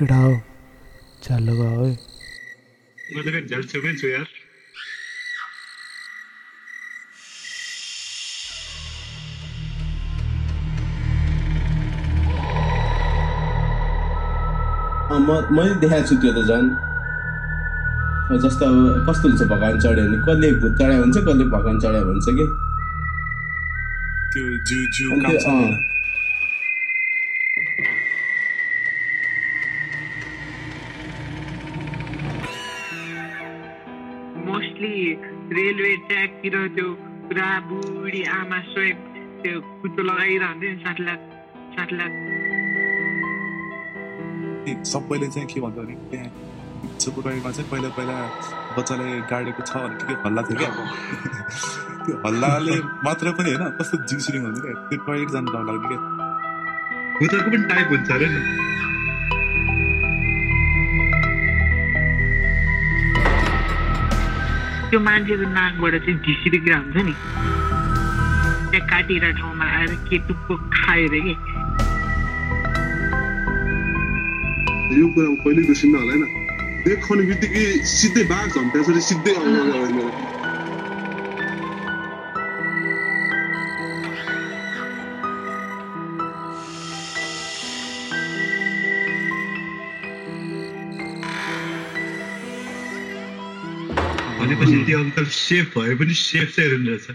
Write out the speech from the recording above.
हो चालो गयो है म त फेरि झ्यालछेउमै छु यार मैले देखाएको छु त्यो त झन्। जस्तो अब कस्तो हुन्छ भगवान् चढ्यो भने? कसले भूत चढायो भन्छ कसले भगवान् चढायो भन्छ कि? मोस्टली रेलवे ट्र्याकतिर त्यो पुरा बुढी आमा स्वयं त्यो कुचो लगाइरहन्थ्यो नि सात लाख सबैले चाहिँ के भन्छ भने त्यहाँ सुकुराईमा चाहिँ पहिला पहिला बच्चालाई गाडेको छ भने के के हल्ला थियो क्या त्यो हल्लाले मात्र पनि होइन कस्तो जिउ सिरिङ हुन्थ्यो क्या त्यो टोइलेट जानु डर लाग्ने क्या भूतहरूको पनि टाइप हुन्छ अरे नि त्यो मान्छेको नाकबाट चाहिँ ढिसिरिकिरा हुन्छ नि। त्यहाँ काटिएर ठाउँमा आएर के टुप्पो खायो अरे कि? यो कुरा कहिले बिर्सिन्न होला होइन। देखाउने बित्तिकै सिधै बाघ झम्ट्याएपछि सिधै आउनु भनेपछि त्यो अङ्कल सेफ भए पनि सेफ चाहिँ रहेछ।